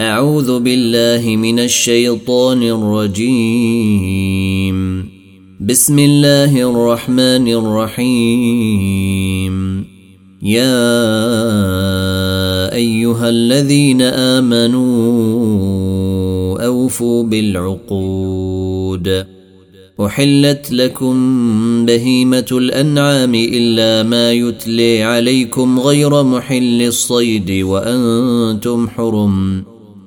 أعوذ بالله من الشيطان الرجيم. بسم الله الرحمن الرحيم. يا أيها الذين آمنوا أوفوا بالعقود. أحلت لكم بهيمة الأنعام إلا ما يتلي عليكم غير محل الصيد وأنتم حرم.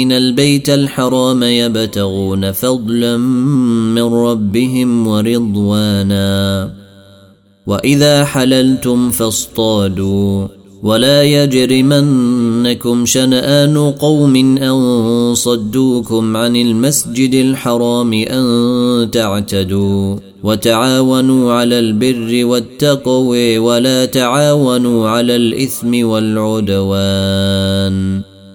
آمين البيت الحرام يبتغون فضلا من ربهم ورضوانا. وإذا حللتم فاصطادوا. ولا يجرمنكم شنآن قوم أن صدوكم عن المسجد الحرام أن تعتدوا. وتعاونوا على البر والتقوى ولا تعاونوا على الإثم والعدوان.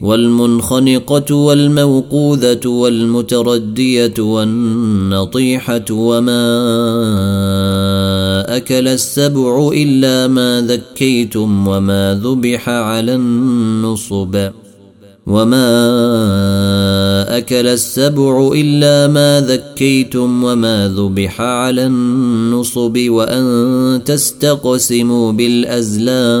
والمنخنقة والموقوذة والمتردية والنطيحة وما أكل السبع إلا ما ذكيتم وما ذبح على النصب وما أكل السبع إلا ما ذكيتم وما ذبح على النصب وأن تستقسموا بالأزلام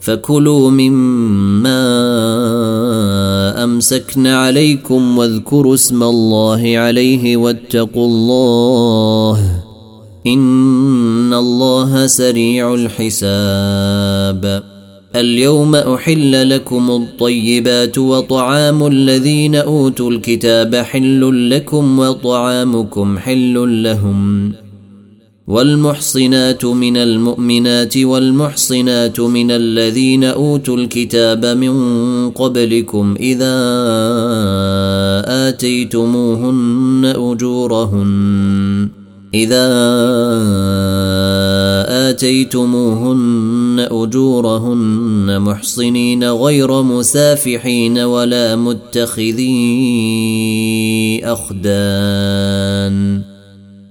فكلوا مما أمسكن عليكم واذكروا اسم الله عليه واتقوا الله إن الله سريع الحساب. اليوم أحل لكم الطيبات وطعام الذين أوتوا الكتاب حل لكم وطعامكم حل لهم. والمحصنات من المؤمنات والمحصنات من الذين أوتوا الكتاب من قبلكم إذا آتيتموهن أجورهن إذا آتيتموهن أجورهن محصنين غير مسافحين ولا متخذي أخدان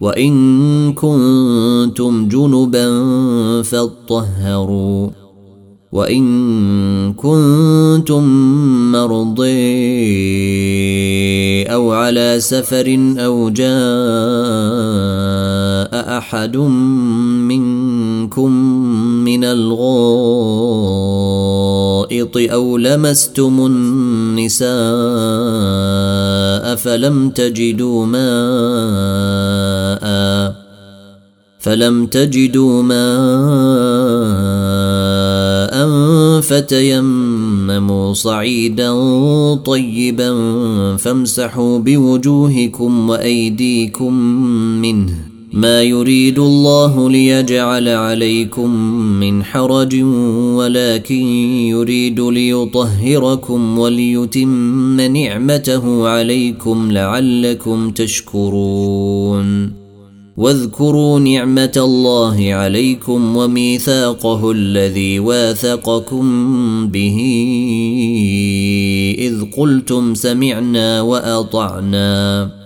وإن كنتم جنبا فاطهروا وإن كنتم مرضي أو على سفر أو جاء أحد منكم من الغائط أو لمستم النساء فلم تجدوا ماء فلم تجدوا ماء فتيمموا صعيدا طيبا فامسحوا بوجوهكم وأيديكم منه ما يريد الله ليجعل عليكم من حرج ولكن يريد ليطهركم وليتم نعمته عليكم لعلكم تشكرون. واذكروا نعمة الله عليكم وميثاقه الذي واثقكم به. إذ قلتم سمعنا وأطعنا.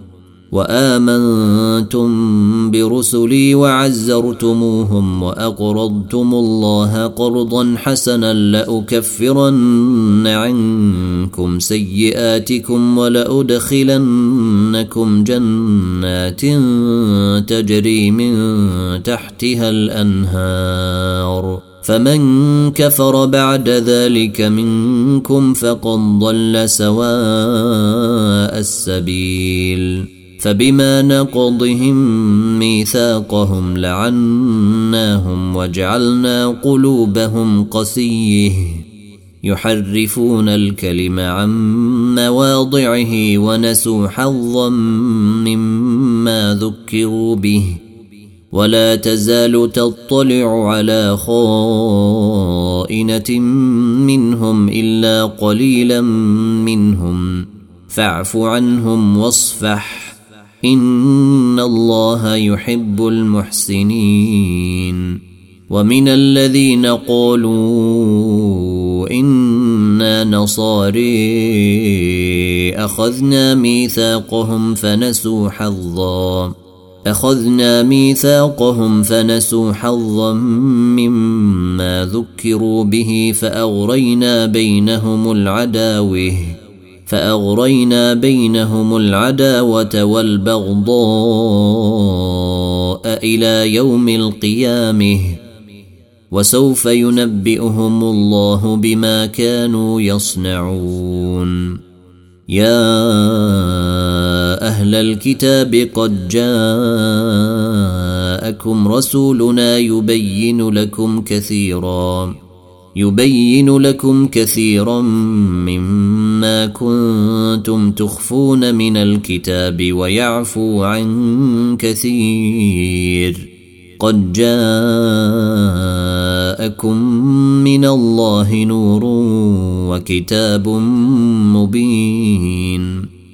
وآمنتم برسلي وعزرتموهم وأقرضتم الله قرضا حسنا لأكفرن عنكم سيئاتكم ولأدخلنكم جنات تجري من تحتها الأنهار فمن كفر بعد ذلك منكم فقد ضل سواء السبيل فبما نقضهم ميثاقهم لعناهم وجعلنا قلوبهم قسيه. يحرفون الكلم عن مواضعه ونسوا حظا مما ذكروا به. ولا تزال تطلع على خائنة منهم إلا قليلا منهم. فاعف عنهم واصفح. ان الله يحب المحسنين ومن الذين قالوا أنا نصاري اخذنا ميثاقهم فنسوا حظا اخذنا ميثاقهم فنسوا حظا مما ذكروا به فاغرينا بينهم العداوه فأغرينا بينهم العداوة والبغضاء إلى يوم القيامة. وسوف ينبئهم الله بما كانوا يصنعون. يا أهل الكتاب قد جاءكم رسولنا يبين لكم كثيرا. يبين لكم كثيرا مما كنتم تخفون من الكتاب ويعفو عن كثير. قد جاءكم من الله نور وكتاب مبين.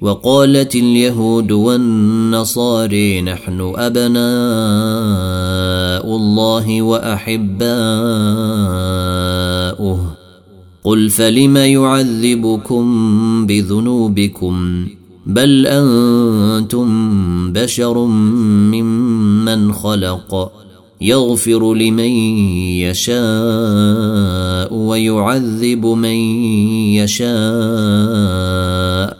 وقالت اليهود والنصاري نحن أبناء الله وأحباؤه. قل فلم يعذبكم بذنوبكم؟ بل أنتم بشر ممن خلق. يغفر لمن يشاء ويعذب من يشاء.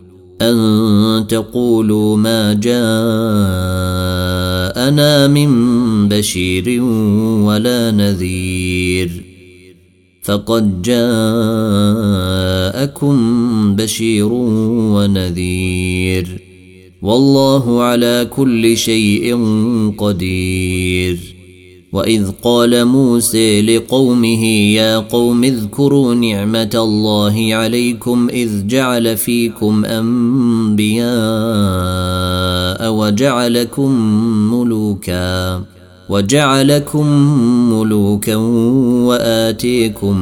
أن تقولوا ما جاءنا من بشير ولا نذير. فقد جاءكم بشير ونذير. والله على كل شيء قدير. وإذ قال موسى لقومه يا قوم اذكروا نعمة الله عليكم إذ جعل فيكم أنبياء وجعلكم ملوكا وجعلكم ملوكا وآتيكم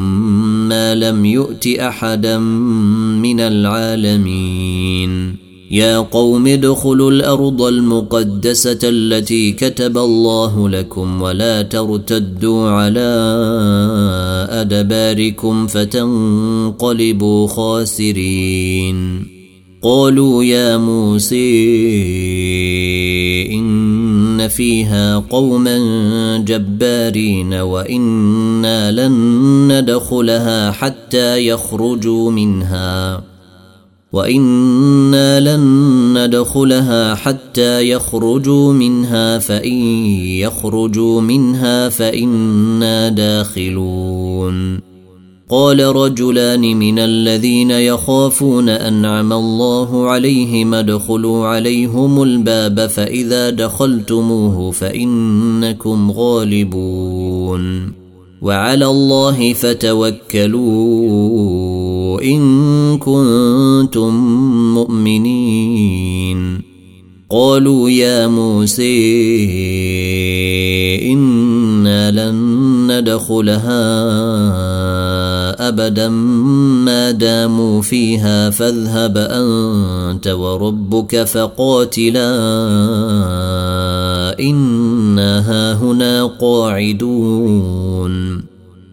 ما لم يؤت أحدا من العالمين. يا قوم ادخلوا الأرض المقدسة التي كتب الله لكم ولا ترتدوا على أدباركم فتنقلبوا خاسرين. قالوا يا موسى إن فيها قوما جبارين وإنا لن ندخلها حتى يخرجوا منها. وإنا لن ندخلها حتى يخرجوا منها فإن يخرجوا منها فإنا داخلون. قال رجلان من الذين يخافون انعم الله عليهم ادخلوا عليهم الباب فاذا دخلتموه فانكم غالبون. وعلى الله فتوكلوا. إن كنتم مؤمنين. قالوا يا موسى إنا لن ندخلها أبدا. ما داموا فيها فاذهب أنت وربك فقاتلا. إنا هاهنا قاعدون.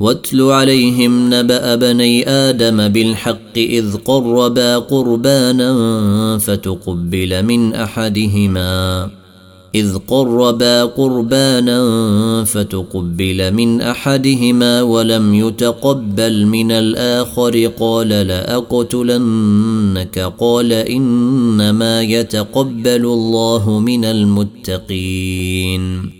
واتل عليهم نبأ بني آدم بالحق إذ قربا قربانا فتقبل من أحدهما. إذ قربا قربانا فتقبل من أحدهما ولم يتقبل من الآخر. قال لأقتلنك. قال إنما يتقبل الله من المتقين.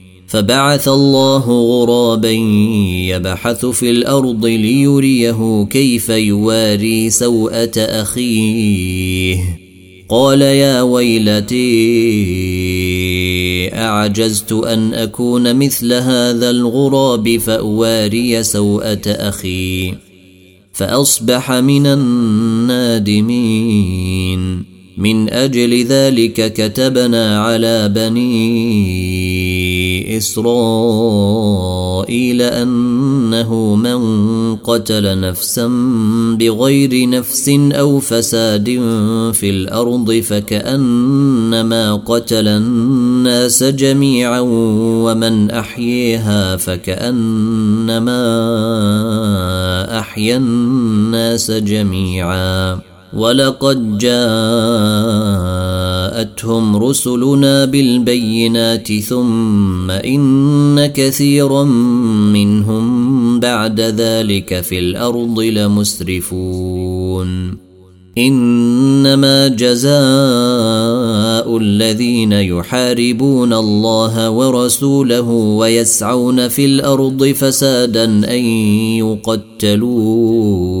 فبعث الله غرابا يبحث في الأرض ليريه كيف يواري سوءة أخيه. قال يا ويلتي أعجزت أن أكون مثل هذا الغراب فأواري سوءة أخي فأصبح من النادمين. من أجل ذلك كتبنا على بني إسرائيل أنه من قتل نفسا بغير نفس أو فساد في الأرض فكأنما قتل الناس جميعا ومن أحييها فكأنما أحيا الناس جميعا. ولقد جاءتهم رسلنا بالبينات ثم ان كثيرا منهم بعد ذلك في الأرض لمسرفون انما جزاء الذين يحاربون الله ورسوله ويسعون في الأرض فسادا ان يقتلوا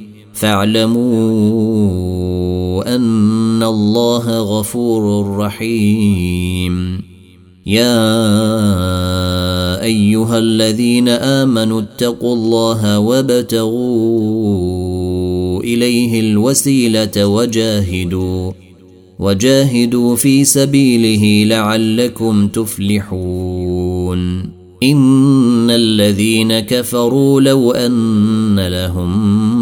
فاعلموا أن الله غفور رحيم. يا أيها الذين آمنوا اتقوا الله وابتغوا إليه الوسيلة وجاهدوا وجاهدوا في سبيله لعلكم تفلحون. إن الذين كفروا لو أن لهم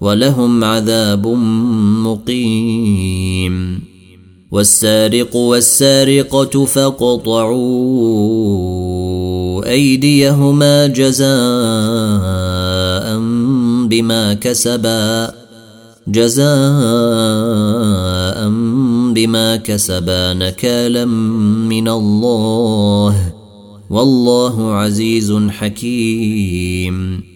ولهم عذاب مقيم. والسارق والسارقة فاقطعوا أيديهما جزاء بما كسبا جزاء بما كسبا نكالا من الله. والله عزيز حكيم.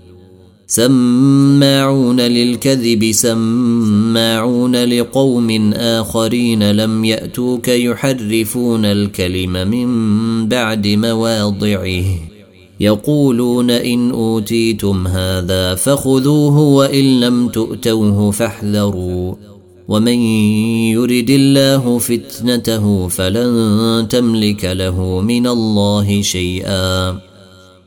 سماعون للكذب سماعون لقوم آخرين لم يأتوك يحرفون الكلم من بعد مواضعه. يقولون إن أوتيتم هذا فخذوه وإن لم تؤتوه فاحذروا. ومن يرد الله فتنته فلن تملك له من الله شيئا.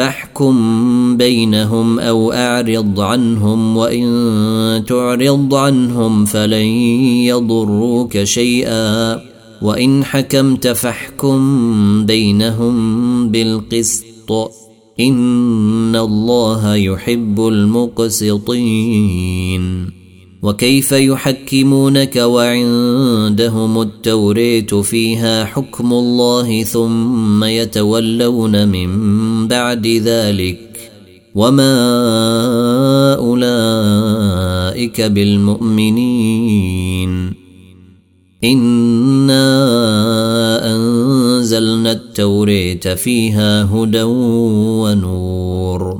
فاحكم بينهم أو أعرض عنهم وإن تعرض عنهم فلن يضروك شيئا. وإن حكمت فاحكم بينهم بالقسط. إن الله يحب المقسطين. وكيف يحكمونك وعندهم التوريت فيها حكم الله ثم يتولون من بعد ذلك وما أولئك بالمؤمنين إنا أنزلنا التوريت فيها هدى ونور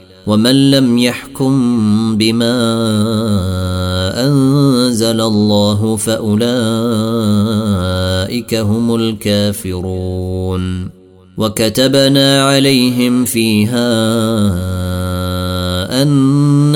ومن لم يحكم بما أنزل الله فأولئك هم الكافرون. وكتبنا عليهم فيها أن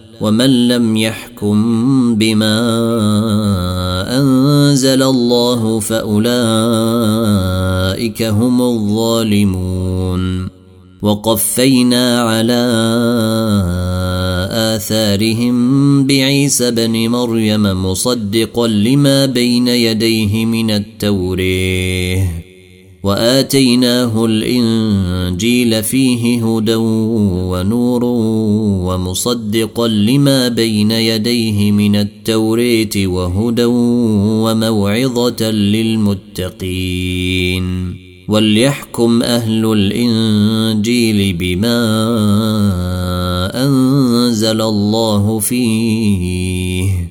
ومن لم يحكم بما أنزل الله فأولئك هم الظالمون وقفينا على آثارهم بعيسى بن مريم مصدقا لما بين يديه من التوريه وآتيناه الإنجيل فيه هدى ونور ومصدقا لما بين يديه من التوريت وهدى وموعظة للمتقين. وليحكم أهل الإنجيل بما أنزل الله فيه.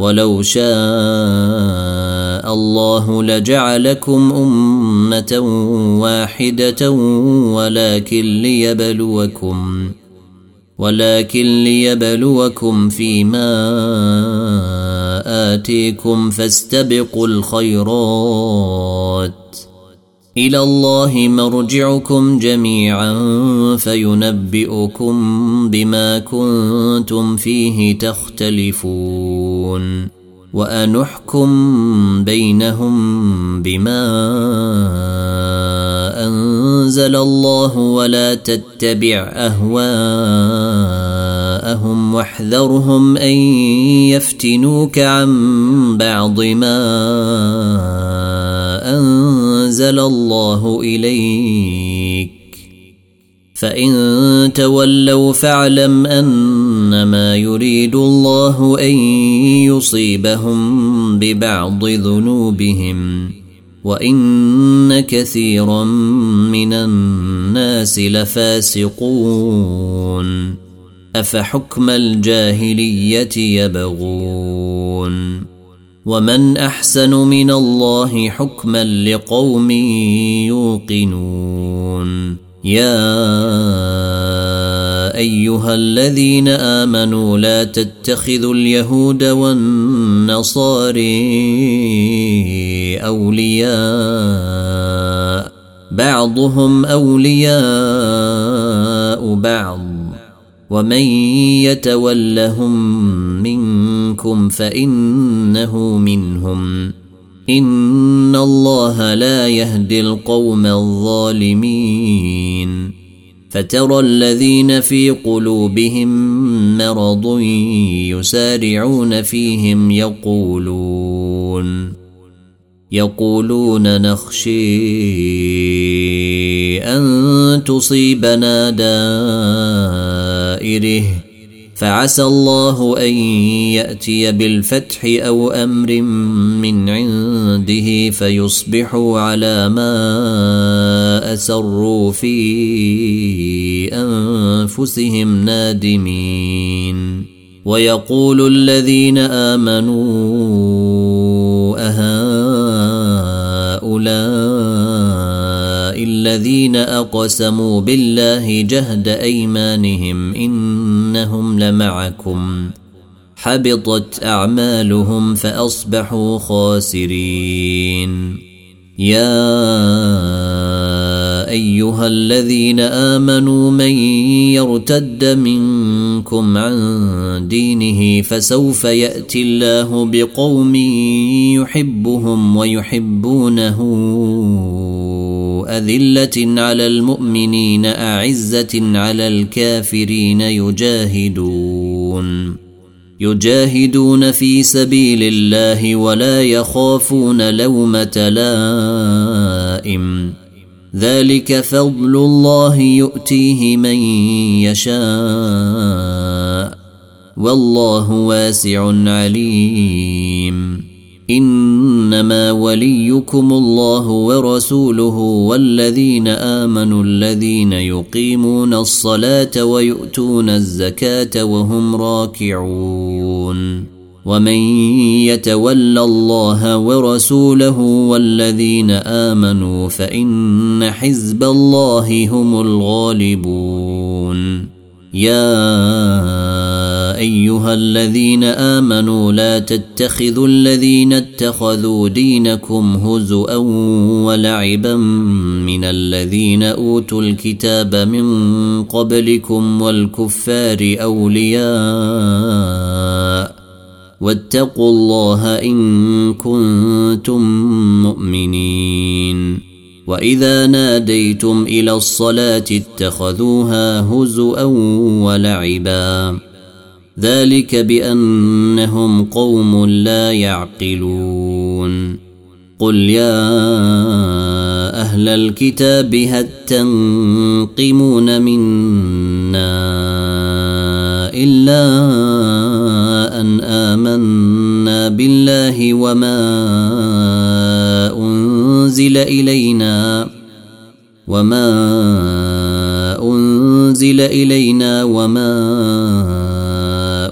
ولو شاء الله لجعلكم أمة واحدة ولكن ليبلوكم ولكن ليبلوكم فيما آتيكم فاستبقوا الخيرات. إلى الله مرجعكم جميعا فينبئكم بما كنتم فيه تختلفون. وأنحكم بينهم بما أنزل الله ولا تتبع أهواءهم واحذرهم أن يفتنوك عن بعض ما أنزل الله إليك فإن تولوا فاعلم أنما يريد الله أن يصيبهم ببعض ذنوبهم وإن كثيرا من الناس لفاسقون. أفحكم الجاهلية يبغون؟ ومن أحسن من الله حكما لقوم يوقنون. يا ايها الذين امنوا لا تتخذوا اليهود والنصاري اولياء بعضهم اولياء بعض ومن يتولهم منكم فانه منهم ان الله لا يهدي القوم الظالمين فترى الذين في قلوبهم مرض يسارعون فيهم يقولون يقولون نخشي ان تصيبنا دائره فعسى الله أن يأتي بالفتح أو أمر من عنده فيصبحوا على ما أسروا في أنفسهم نادمين. ويقول الذين آمنوا أهؤلاء الذين أقسموا بالله جهد أيمانهم إنهم لمعكم. حبطت أعمالهم فأصبحوا خاسرين. يا أيها الذين آمنوا من يرتد منكم عن دينه فسوف يأتي الله بقوم يحبهم ويحبونه أذلة على المؤمنين أعزة على الكافرين يجاهدون. يجاهدون في سبيل الله ولا يخافون لومة لائم. ذلك فضل الله يؤتيه من يشاء. والله واسع عليم. إنما وليكم الله ورسوله والذين آمنوا الذين يقيمون الصلاة ويؤتون الزكاة وهم راكعون ومن يتول الله ورسوله والذين آمنوا فإن حزب الله هم الغالبون يا أيها الذين آمنوا لا تتخذوا الذين اتخذوا دينكم هزءا ولعبا من الذين أوتوا الكتاب من قبلكم والكفار أولياء واتقوا الله إن كنتم مؤمنين وإذا ناديتم إلى الصلاة اتخذوها هزوا ولعبا ذلك بأنهم قوم لا يعقلون. قل يا أهل الكتاب هل تنقمون منا إلا أن آمنا بالله وما أنزل إلينا وما أنزل إلينا وما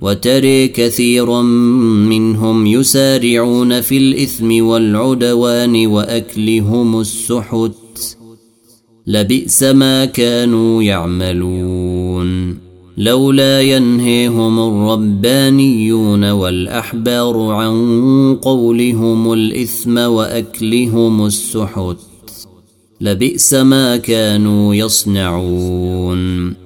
وتري كثيرا منهم يسارعون في الإثم والعدوان وأكلهم السحت. لبئس ما كانوا يعملون. لولا ينهيهم الربانيون والأحبار عن قولهم الإثم وأكلهم السحت. لبئس ما كانوا يصنعون.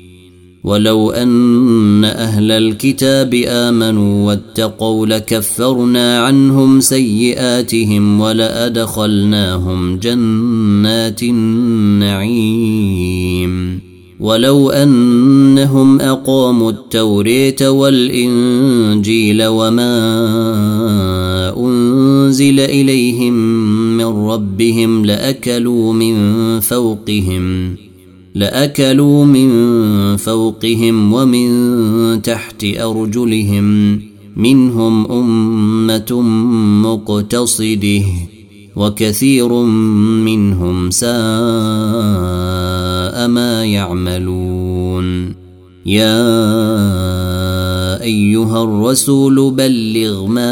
ولو ان أهل الكتاب امنوا واتقوا لكفرنا عنهم سيئاتهم ولادخلناهم جنات النعيم ولو انهم اقاموا التوريه والانجيل وما انزل اليهم من ربهم لاكلوا من فوقهم لأكلوا من فوقهم ومن تحت أرجلهم. منهم أمة مقتصده وكثير منهم ساء ما يعملون. يا أيها الرسول بلغ ما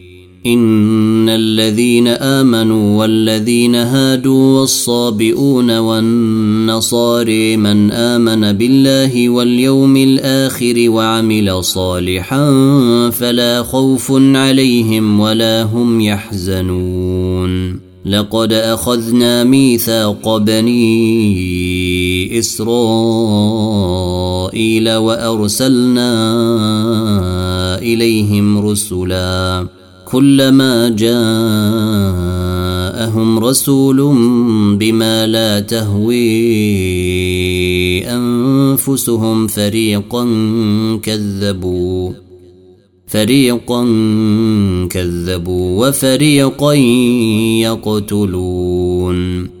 إن الذين آمنوا والذين هادوا والصابئون والنصاري من آمن بالله واليوم الآخر وعمل صالحا فلا خوف عليهم ولا هم يحزنون. لقد أخذنا ميثاق بني إسرائيل وأرسلنا إليهم رسلا. كلما جاءهم رسول بما لا تهوي أنفسهم فريقا كذبوا فريقا كذبوا وفريقا يقتلون.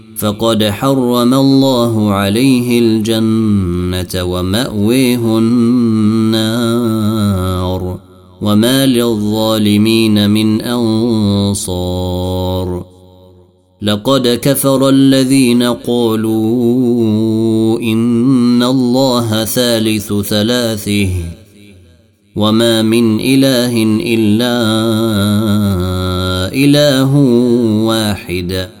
فقد حرم الله عليه الجنة ومأويه النار وما للظالمين من أنصار. لقد كفر الذين قالوا إن الله ثالث ثلاثة وما من إله إلا إله واحد.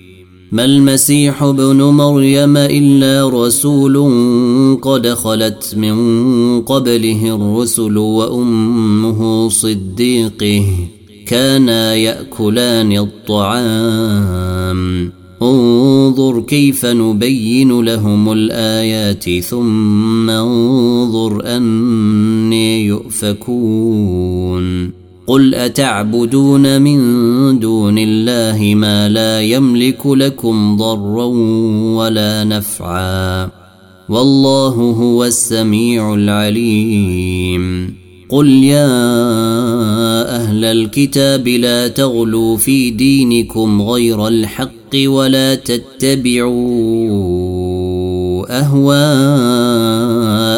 ما المسيح ابن مريم إلا رسول قد خلت من قبله الرسل وأمه صديقه كانا يأكلان الطعام. انظر كيف نبين لهم الآيات ثم انظر أني يؤفكون. قل اتعبدون من دون الله ما لا يملك لكم ضرا ولا نفعا والله هو السميع العليم قل يا أهل الكتاب لا تغلوا في دينكم غير الحق ولا تتبعوا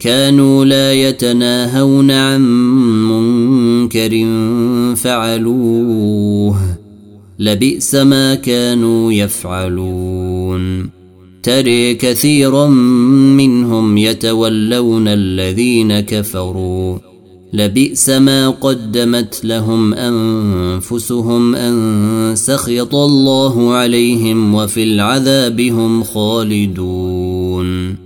كانوا لا يتناهون عن منكر فعلوه. لبئس ما كانوا يفعلون. تري كثيرا منهم يتولون الذين كفروا. لبئس ما قدمت لهم أنفسهم أن سخط الله عليهم وفي العذاب هم خالدون.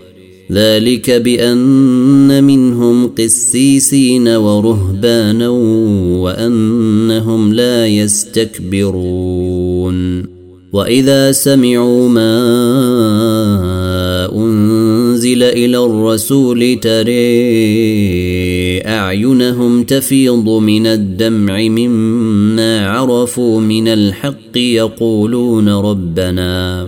ذلك بأن منهم قسيسين ورهبانا وأنهم لا يستكبرون. وإذا سمعوا ما أنزل إلى الرسول تري أعينهم تفيض من الدمع مما عرفوا من الحق يقولون ربنا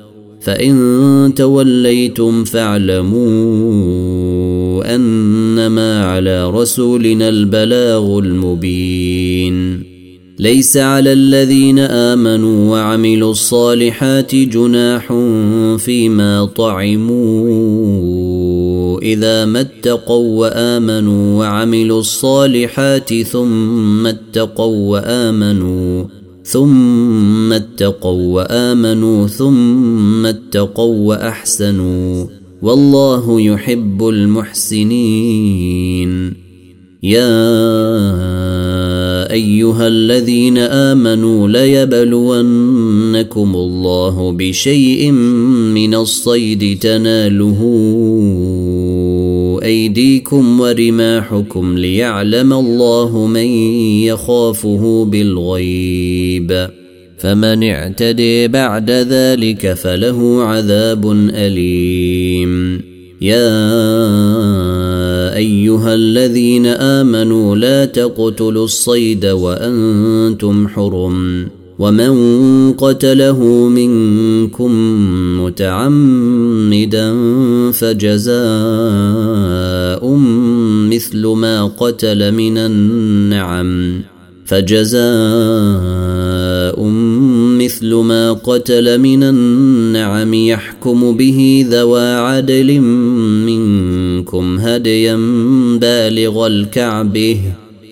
فإن توليتم فاعلموا أنما على رسولنا البلاغ المبين. ليس على الذين آمنوا وعملوا الصالحات جناح فيما طعموا إذا ما اتقوا وآمنوا وعملوا الصالحات ثم اتقوا وآمنوا ثم اتقوا وآمنوا ثم اتقوا وأحسنوا والله يحب المحسنين. يا أيها الذين آمنوا ليبلونكم الله بشيء من الصيد تناله أيديكم ورماحكم ليعلم الله من يخافه بالغيب. فمن اعتدي بعد ذلك فله عذاب أليم. يا أيها الذين آمنوا لا تقتلوا الصيد وأنتم حرم. ومن قتله منكم متعمدا فجزاء مثل ما قتل من النعم فجزاء مثل ما قتل من النعم يحكم به ذوى عدل منكم هديا بالغ الكعبه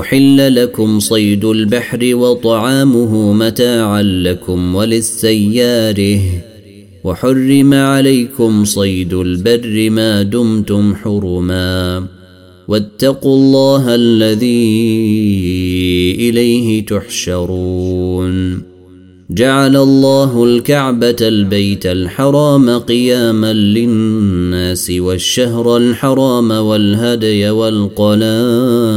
احل لكم صيد البحر وطعامه متاعا لكم وللسياره وحرم عليكم صيد البر ما دمتم حرما واتقوا الله الذي اليه تحشرون جعل الله الكعبه البيت الحرام قياما للناس والشهر الحرام والهدي والقلائد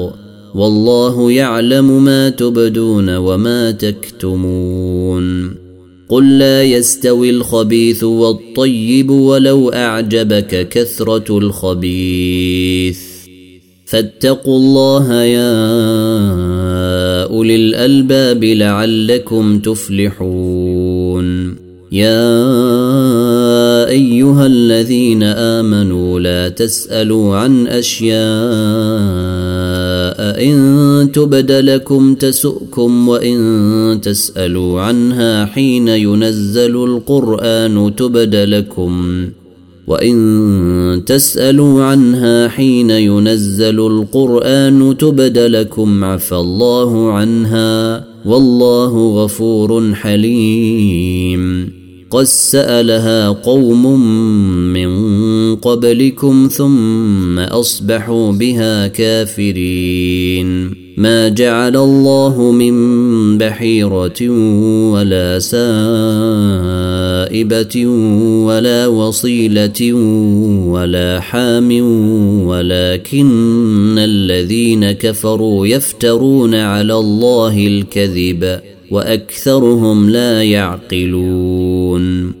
والله يعلم ما تبدون وما تكتمون. قل لا يستوي الخبيث والطيب ولو أعجبك كثرة الخبيث. فاتقوا الله يا أولي الألباب لعلكم تفلحون. يا أيها الذين آمنوا لا تسألوا عن أشياء إن تبد لكم تسؤكم وإن تسألوا عنها حين ينزل القرآن تبد لكم وإن تسألوا عنها حين ينزل القرآن تبد لكم عفى الله عنها والله غفور حليم قد سألها قوم من قبلكم ثم أصبحوا بها كافرين. ما جعل الله من بحيرة ولا سائبة ولا وصيلة ولا حام ولكن الذين كفروا يفترون على الله الكذب وأكثرهم لا يعقلون.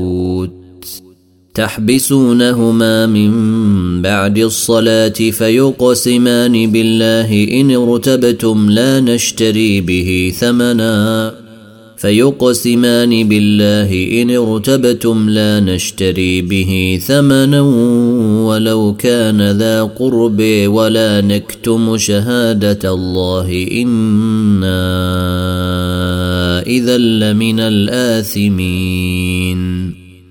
تحبسونهما من بعد الصلاة فيقسمان بالله إن ارتبتم لا نشتري به ثمنا فيقسمان بالله إن ارتبتم لا نشتري به ثمنا ولو كان ذا قرب ولا نكتم شهادة الله إنا إذا لمن الآثمين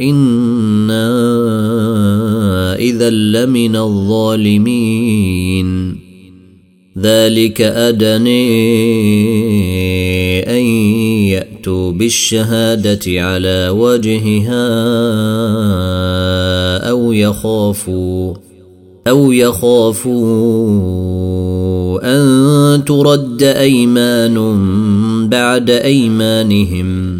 إِنَّا إذا لمن الظالمين. ذلك أدني أن يأتوا بالشهادة على وجهها أو يخافوا أو يخافوا أن ترد أيمان بعد أيمانهم.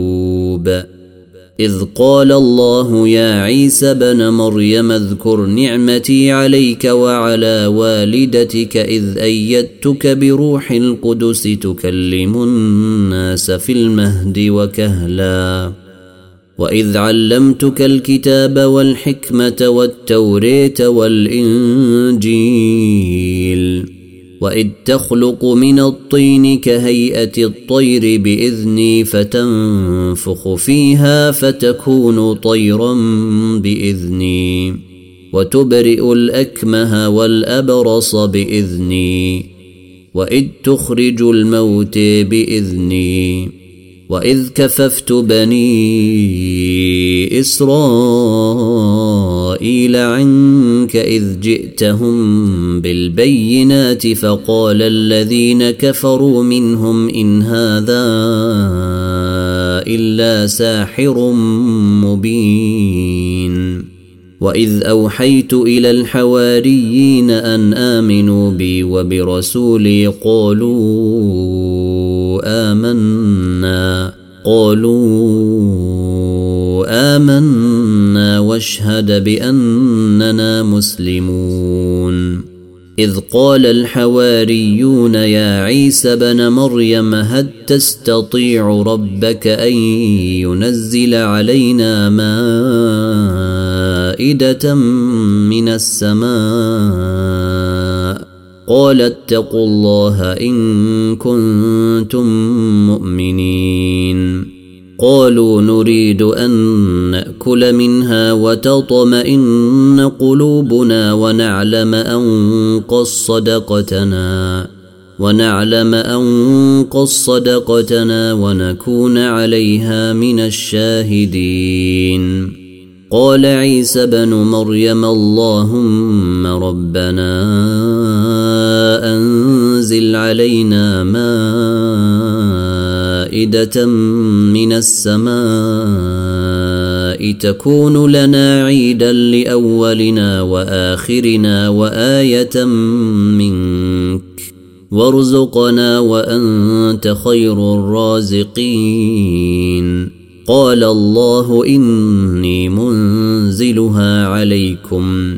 إذ قال الله يا عيسى بن مريم اذكر نعمتي عليك وعلى والدتك إذ أيدتك بروح القدس تكلم الناس في المهد وكهلا. وإذ علمتك الكتاب والحكمة والتوريت والإنجيل. واذ تخلق من الطين كهيئه الطير باذني فتنفخ فيها فتكون طيرا باذني وتبرئ الاكمه والابرص باذني واذ تخرج الموت باذني واذ كففت بني اسرائيل عنك اذ جئتهم بالبينات فقال الذين كفروا منهم ان هذا الا ساحر مبين واذ اوحيت إلى الحواريين ان امنوا بي وبرسولي قالوا آمنا. قالوا آمنا واشهد بأننا مسلمون. إذ قال الحواريون يا عيسى بن مريم هل تستطيع ربك أن ينزل علينا مائدة من السماء؟ قال اتقوا الله إن كنتم مؤمنين. قالوا نريد أن نأكل منها وتطمئن قلوبنا ونعلم أن قد صدقتنا ونعلم أن قد صدقتنا ونكون عليها من الشاهدين. قال عيسى بن مريم اللهم ربنا علينا مائدة من السماء تكون لنا عيدا لأولنا وآخرنا وآية منك وارزقنا وأنت خير الرازقين. قال الله إني منزلها عليكم.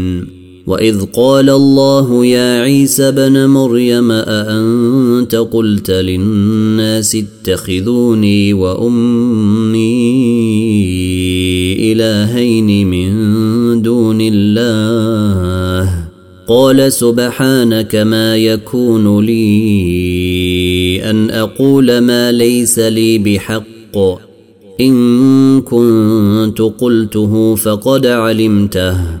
واذ قال الله يا عيسى بن مريم اانت قلت للناس اتخذوني وامي الهين من دون الله قال سبحانك ما يكون لي ان أقول ما ليس لي بحق ان كنت قلته فقد علمته